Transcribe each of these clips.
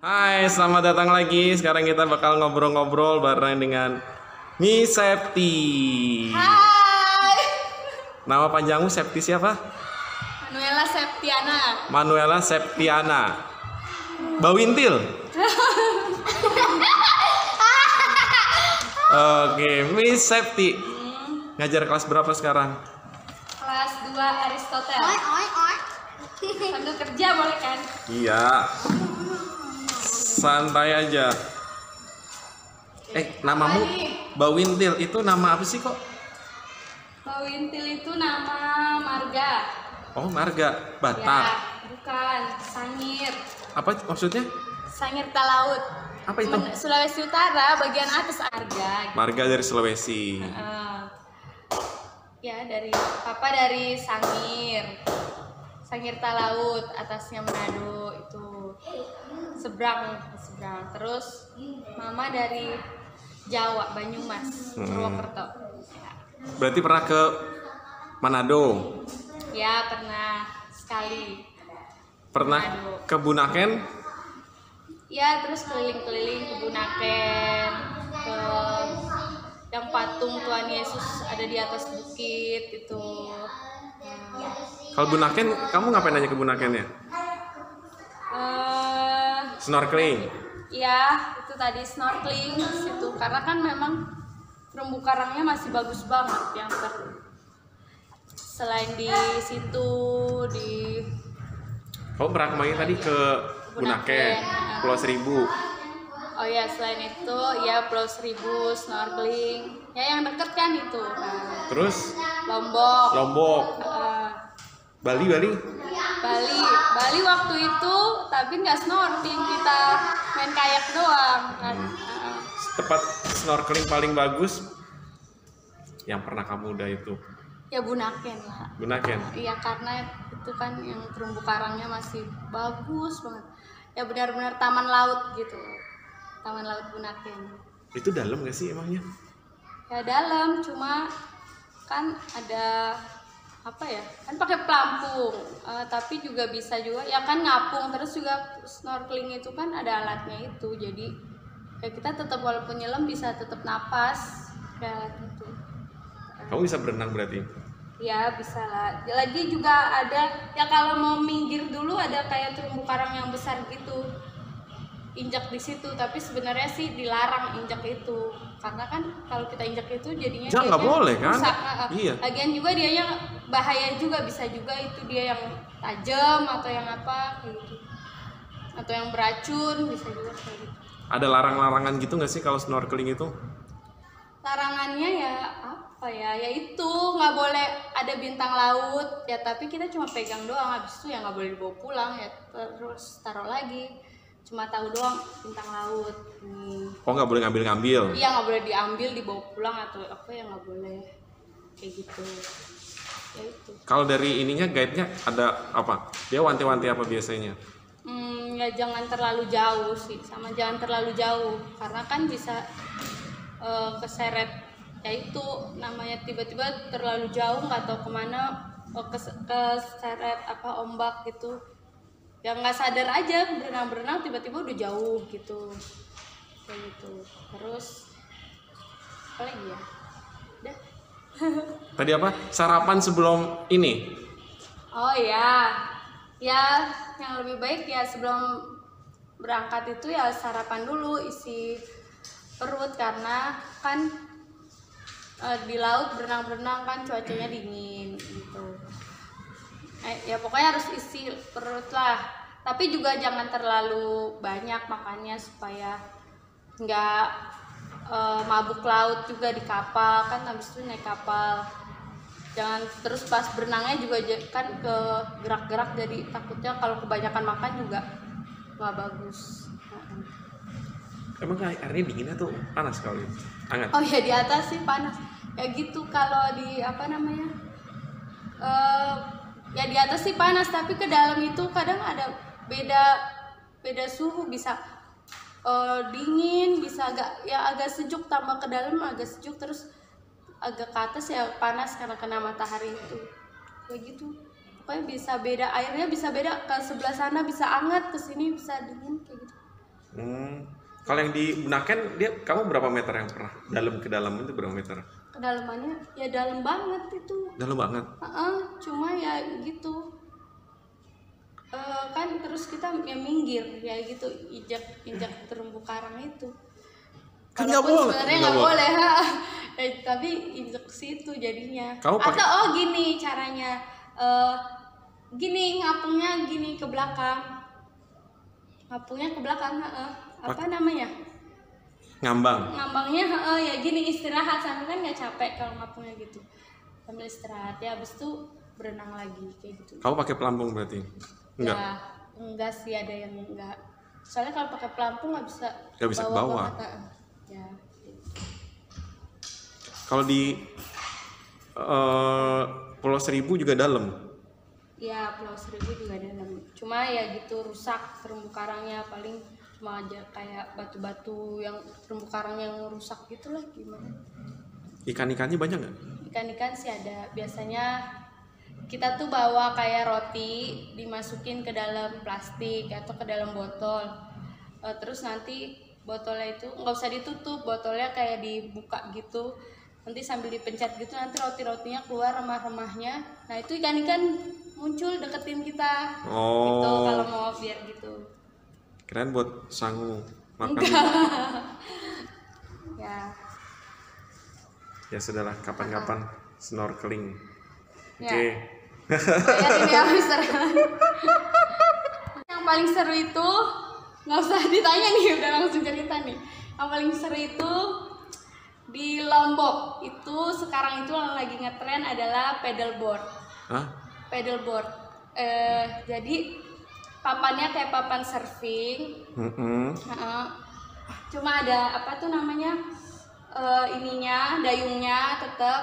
Hai, selamat datang lagi. Sekarang kita bakal ngobrol-ngobrol bareng dengan Miss Septi. Hai, Nama panjangmu Septi siapa? Manuela Septiana. Manuela Septiana. Bawintil. Oke, Miss Septi. Ngajar kelas berapa sekarang? Kelas 2 Aristotel. Sambil kerja boleh kan? Iya. Santai aja. Eh, namamu Bawintil itu nama apa sih kok? Bawintil itu nama marga. Oh, marga Batak. Ya, bukan. Sangir. Apa maksudnya? Sangir Talaut. Apa itu? Sulawesi Utara, bagian atas Arga. Marga dari Sulawesi. Eh, ya dari papa dari Sangir. Sangir Talaut, atasnya Manado itu seberang seberang. Terus mama dari Jawa, Banyumas, Hmm. Purwokerto. Berarti pernah ke Manado. Ya pernah sekali. Pernah Manado. ke Bunaken. Ya terus keliling-keliling ke Bunaken, ke yang patung Tuhan Yesus ada di atas bukit itu. Nah, Kalau Bunaken, kamu ngapain aja ke Bunaken ya? Eh, Snorkeling. ya itu tadi snorkeling situ karena kan memang terumbu karangnya masih bagus banget yang ter selain di situ di Kamu pernah kemarin tadi ke Bunaken, Bunaken. Pulau Seribu. oh ya selain itu ya Pulau Seribu snorkeling ya yang deket kan itu nah, Terus Lombok Lombok, Eh, Bali, Bali. Bali Bali waktu itu tapi nggak snorkeling kita main kayak doang kan Eh, Tempat snorkeling paling bagus yang pernah kamu udah itu ya Bunaken lah Bunaken. Iya karena itu kan yang terumbu karangnya masih bagus banget. Ya benar-benar taman laut gitu. Taman laut Bunaken. Itu dalam gak sih emangnya? Ya dalam cuma kan ada apa ya? Kan pakai pelampung. Eh, tapi juga bisa juga ya kan ngapung terus juga snorkeling itu kan ada alatnya itu. Jadi ya kita tetap walaupun nyelam bisa tetap napas kayak alat itu. Kamu bisa berenang berarti? Ya bisa lah. Lagi juga ada ya kalau mau minggir dulu ada kayak terumbu karang yang besar gitu. Injak di situ, tapi sebenarnya sih dilarang injak itu. Karena kan kalau kita injak itu jadinya Ya, nggak boleh, kan? rusak. Iya. Lagian juga dianya bahaya juga bisa juga itu dia yang tajam atau yang apa kayak gitu. Atau yang beracun bisa juga kayak gitu. Ada larang-larangan gitu gak sih kalau snorkeling itu? larangannya ya apa ya ya itu nggak boleh ada bintang laut ya tapi kita cuma pegang doang habis itu ya nggak boleh dibawa pulang ya terus taruh lagi cuma tahu doang bintang laut. Nih Oh nggak boleh ngambil-ngambil? iya nggak boleh diambil dibawa pulang atau apa ya nggak boleh. Kayak gitu. Ya itu. Kalau dari ininya guide-nya ada apa? Dia wanti-wanti apa biasanya? Hmm, ya jangan terlalu jauh sih, sama jangan terlalu jauh. Karena kan bisa eh, keseret. Ya itu namanya tiba-tiba terlalu jauh nggak tahu ke mana eh, kes- keseret apa ombak gitu ya nggak sadar aja berenang-berenang tiba-tiba udah jauh gitu kayak gitu terus apa lagi ya udah Tadi apa? Sarapan sebelum ini? Oh ya, ya yang lebih baik ya sebelum berangkat itu ya sarapan dulu isi perut karena kan eh, di laut berenang-berenang kan cuacanya dingin gitu. Eh, ya pokoknya harus isi perut lah. Tapi juga jangan terlalu banyak makannya supaya nggak eh, mabuk laut juga di kapal kan habis itu naik kapal jangan terus pas berenangnya juga kan ke gerak-gerak jadi takutnya kalau kebanyakan makan juga nggak bagus. Emang airnya dingin atau panas kali? Hangat. oh ya di atas sih panas ya gitu kalau di apa namanya eh ya di atas sih panas tapi ke dalam itu kadang ada beda beda suhu bisa eh, dingin bisa agak ya agak sejuk tambah ke dalam agak sejuk terus agak ke atas ya panas karena kena matahari itu. Kayak gitu. Pokoknya bisa beda airnya bisa beda ke sebelah sana bisa hangat ke sini bisa dingin kayak gitu. Hmm. Kalau yang di Bunaken dia kamu berapa meter yang pernah dalam ke dalam itu berapa meter? kedalamannya ya dalam banget itu Dalam banget. Heeh, cuma ya gitu Eh, kan terus kita ya minggir ya gitu injak injak terumbu karang itu Kan nggak boleh. sebenarnya Nggak boleh. boleh ha. Eh, tapi injek situ jadinya Kamu pakai- atau oh gini caranya Eh, gini ngapungnya gini ke belakang ngapungnya ke belakang heeh. Apa namanya Ngambang. ngambangnya heeh, ya gini istirahat sampai kan nggak capek kalau ngapungnya gitu sambil istirahat ya habis itu berenang lagi kayak gitu Kamu pakai pelampung berarti? Enggak. ya enggak sih ada yang enggak soalnya kalau pakai pelampung nggak bisa Nggak bisa banget, heeh. ya Kalau di eh, Pulau Seribu juga dalam. ya Pulau Seribu juga dalam cuma ya gitu rusak terumbu karangnya paling cuma aja kayak batu-batu yang terumbu karang yang rusak gitu lah gimana? Ikan-ikannya banyak nggak? ikan-ikan sih ada. Biasanya kita tuh bawa kayak roti dimasukin ke dalam plastik atau ke dalam botol. Eh, terus nanti botolnya itu nggak usah ditutup botolnya kayak dibuka gitu. Nanti sambil dipencet gitu nanti roti-rotinya keluar remah-remahnya. Nah itu ikan-ikan muncul deketin kita. Gitu Oh, kalau mau biar gitu keren buat sangu makan. ya Ya sudahlah, kapan-kapan snorkeling. Ya. Oke. Ya yang paling seru itu nggak usah ditanya nih udah langsung cerita nih yang paling seru itu di Lombok itu sekarang itu yang lagi ngetren adalah paddleboard Hah? paddleboard eh, jadi papannya kayak papan surfing. Cuma ada apa tuh namanya eh, ininya dayungnya tetap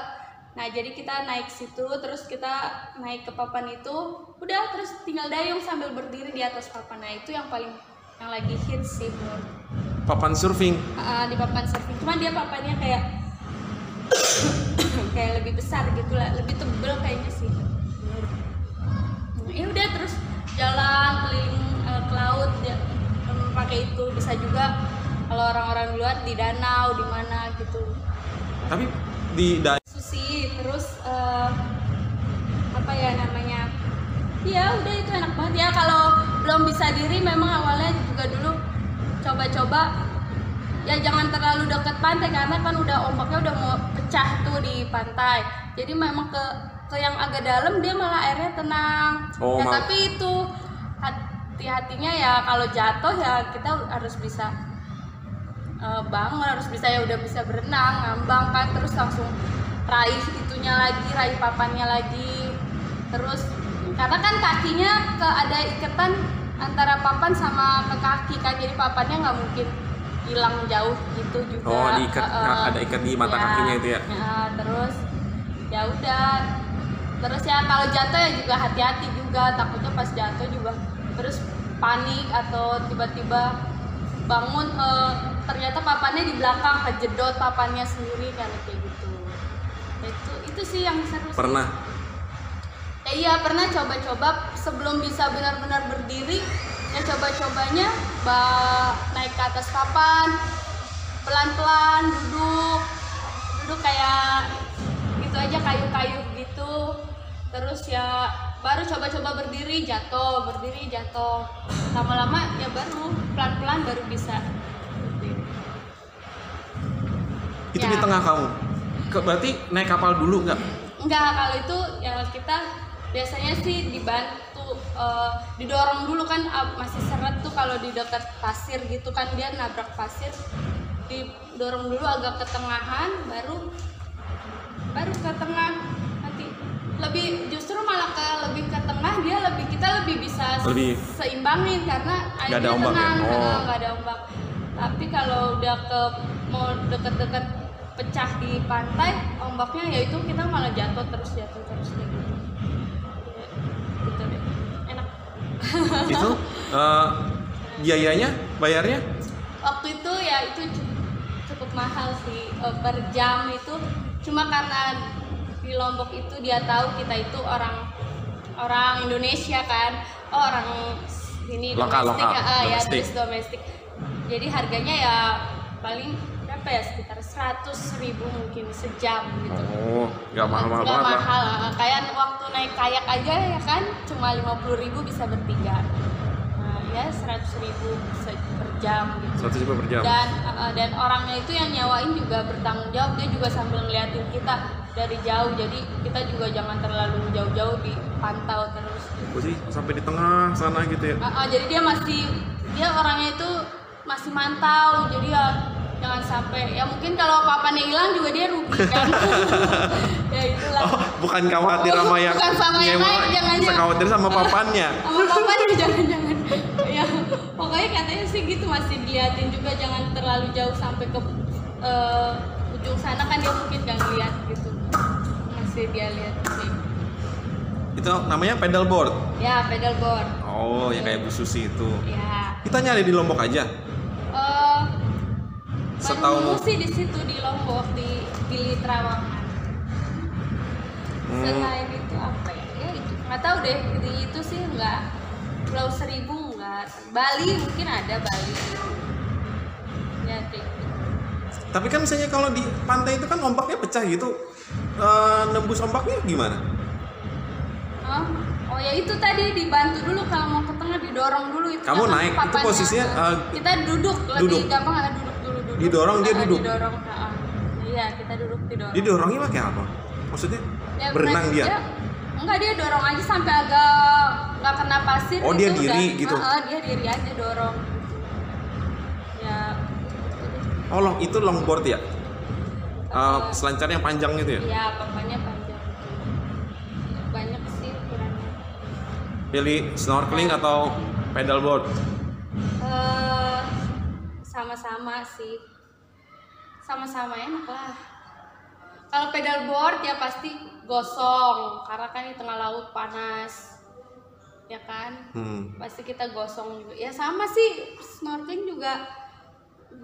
nah jadi kita naik situ terus kita naik ke papan itu udah terus tinggal dayung sambil berdiri di atas papan. Nah itu yang paling yang lagi hits sih menurut. Papan surfing. Heeh, di papan surfing. Cuma dia papannya kayak kayak lebih besar gitu lah lebih tebel kayaknya sih. Menurut ya udah terus jalan keliling eh, ke laut ya em, pakai itu. Bisa juga kalau orang-orang luar di danau di mana gitu. Tapi di da- susi terus eh, apa ya namanya? Ya udah itu enak banget. Ya kalau belum bisa diri memang awalnya juga dulu coba-coba. Ya jangan terlalu dekat pantai karena kan udah ombaknya udah mau pecah tuh di pantai. Jadi memang ke ke yang agak dalam dia malah airnya tenang Oh, ya tapi itu hati-hatinya ya kalau jatuh ya kita harus bisa eh, bangun harus bisa ya udah bisa berenang ngambang kan terus langsung raih itunya lagi raih papannya lagi terus karena kan kakinya ke ada ikatan antara papan sama ke kaki kan jadi papannya nggak mungkin hilang jauh gitu juga Oh, diikat eh. ada ikat di mata kakinya itu ya. terus ya udah terus ya kalau jatuh ya juga hati-hati juga. Takutnya pas jatuh juga terus panik atau tiba-tiba bangun eh, ternyata papannya di belakang kejedot papannya sendiri kan kayak gitu. Itu itu sih yang seru pernah. Ya, iya pernah coba-coba. Sebelum bisa benar-benar berdiri ya coba-cobanya ba- naik ke atas papan pelan-pelan duduk. Duduk kayak gitu aja kayu-kayu terus ya baru coba-coba berdiri jatuh berdiri jatuh lama-lama ya baru pelan-pelan baru bisa. Itu Ya. di tengah kamu. Ke, berarti naik kapal dulu nggak? Enggak, kalau itu ya kita biasanya sih dibantu eh, didorong dulu kan ah, masih seret tuh kalau di dekat pasir gitu kan dia nabrak pasir didorong dulu agak ke tengahan baru baru ke tengah lebih justru malah ke lebih ke tengah dia lebih kita lebih bisa Lebih- seimbangin karena ada ombak ya? tenang Oh. eh, nggak ada ombak tapi kalau udah ke mau deket-deket pecah di pantai ombaknya ya itu kita malah jatuh terus jatuh terus kayak gitu Ya, gitu deh enak Itu eh, biayanya, bayarnya? waktu itu ya itu cu- cukup mahal sih eh, per jam itu cuma karena di Lombok itu dia tahu kita itu orang orang Indonesia kan. Oh, orang ini Lokal, domestik lokal, ah, ya domestik. turis domestik. Jadi harganya ya paling berapa ya? Sekitar 100 ribu mungkin sejam gitu. Oh, nggak mahal-mahal Nggak banget lah. mahal kayak waktu naik kayak aja ya kan cuma 50 ribu bisa bertiga. Nah, ya 100 ribu per jam gitu. Satu ribu per jam. dan uh, dan orangnya itu yang nyawain juga bertanggung jawab. Dia juga sambil ngeliatin kita dari jauh jadi kita juga jangan terlalu jauh-jauh dipantau terus Oh sih, sampai di tengah sana gitu ya. Uh, uh, jadi dia masih dia orangnya itu masih mantau jadi ya jangan sampai ya mungkin kalau papannya hilang juga dia rugi kan ya itulah Oh, bukan khawatir Oh, sama yang bukan sama yang naik, jangan, jangan. khawatir sama papannya. sama papannya jangan-jangan ya pokoknya katanya sih gitu masih diliatin juga jangan terlalu jauh sampai ke eh, ujung sana kan dia mungkin masih dia lihat sih Itu namanya pedalboard. ya pedalboard Oh, yang kayak Bu Susi itu. ya Kita nyari di Lombok aja. eh Setahu sih di situ di Lombok di Gili Trawangan Hmm. selain itu apa ya ya itu nggak tahu deh di itu sih nggak Pulau Seribu nggak Bali mungkin ada Bali ya gitu. Tapi kan misalnya kalau di pantai itu kan ombaknya pecah gitu. Eh, nembus ombaknya gimana? oh, oh ya itu tadi dibantu dulu kalau mau ke tengah didorong dulu itu Kamu jangan naik, itu posisinya, eh, kita duduk lebih duduk. gampang ah, duduk dulu duduk Didorong, dia duduk? didorong iya kita duduk didorong Didorongnya pakai apa? Maksudnya Ya, berenang berenang- dia? enggak dia dorong aja sampai agak nggak kena pasir Oh, dia itu diri udah- gitu? Heeh, dia diri aja dorong ya Oh, long, itu longboard ya? Eh, selancar yang panjang gitu ya? ya papannya panjang. Banyak sih ukurannya. Pilih snorkeling atau pedalboard? Eh, sama-sama sih. Sama-sama enak lah. Kalau pedalboard ya pasti gosong karena kan di tengah laut panas ya kan? Hmm. pasti kita gosong juga. Ya sama sih snorkeling juga.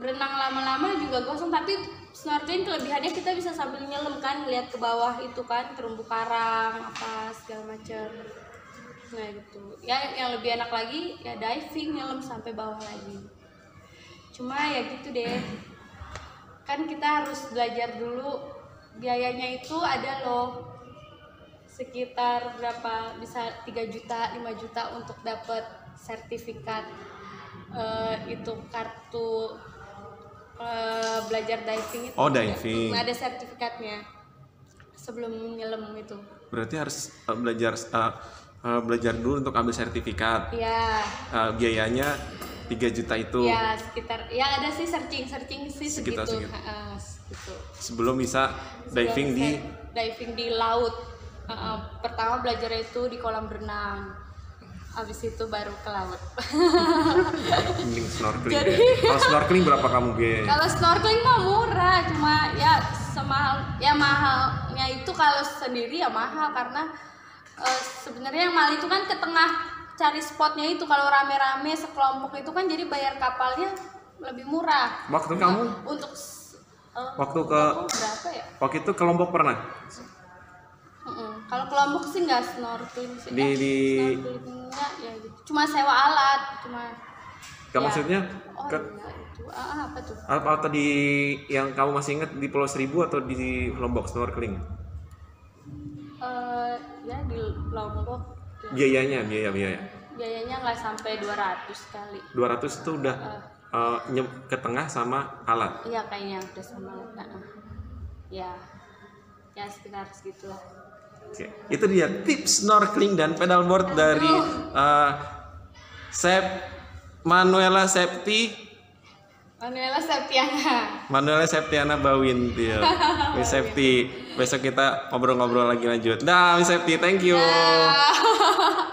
Berenang lama-lama juga gosong tapi snorkeling kelebihannya kita bisa sambil nyelam kan lihat ke bawah itu kan terumbu karang apa segala macam nah gitu. Ya yang lebih enak lagi ya diving nyelam sampai bawah lagi. Cuma ya gitu deh. Kan kita harus belajar dulu biayanya itu ada loh. Sekitar berapa bisa 3 juta 5 juta untuk dapat sertifikat eh, itu kartu eh, belajar diving itu Oh, diving. Hmm, ada sertifikatnya sebelum nyelam itu Berarti harus eh, belajar eh, eh, belajar dulu untuk ambil sertifikat. ya Eh, biayanya 3 juta itu ya sekitar ya ada sih searching searching sih Sekitar segitu segitu. Ha-ha, segitu. sebelum bisa diving Sebelum di saya diving di laut Ha-ha, pertama belajar itu di kolam renang habis itu baru ke laut mending snorkeling. Jadi- deh. Kalau snorkeling berapa kamu biayanya? Kalau snorkeling mah murah, cuma ya semahal ya mahalnya itu kalau sendiri ya mahal karena eh, sebenarnya yang mahal itu kan ke tengah cari spotnya itu kalau rame-rame sekelompok itu kan jadi bayar kapalnya lebih murah. Waktu kamu Untuk eh, waktu ke berapa ya? waktu itu ke Lombok pernah? Mm-mm. Kalau kelompok sih nggak snorkeling sih. Di- Eh, di- snorkelingnya ya gitu. Cuma sewa alat, cuma Kamu Ya. maksudnya oh ke iya itu ah, apa tuh? apa atau di yang kamu masih ingat di Pulau Seribu atau di Lombok snorkeling? Eh, ya di Lombok ya. Biayanya, biaya biaya. biayanya nggak sampai 200 kali 200 itu udah eh, nyem- ke tengah sama alat. iya kayaknya udah sama Nah, ya ya sekitar segitulah Oke, itu dia tips snorkeling dan pedalboard dari eh, Sep Manuela Septi Manuela Septiana Manuela Septiana Bawintil. Miss Septi, besok kita ngobrol-ngobrol lagi lanjut. Dah, Miss Septi, thank you. Ah.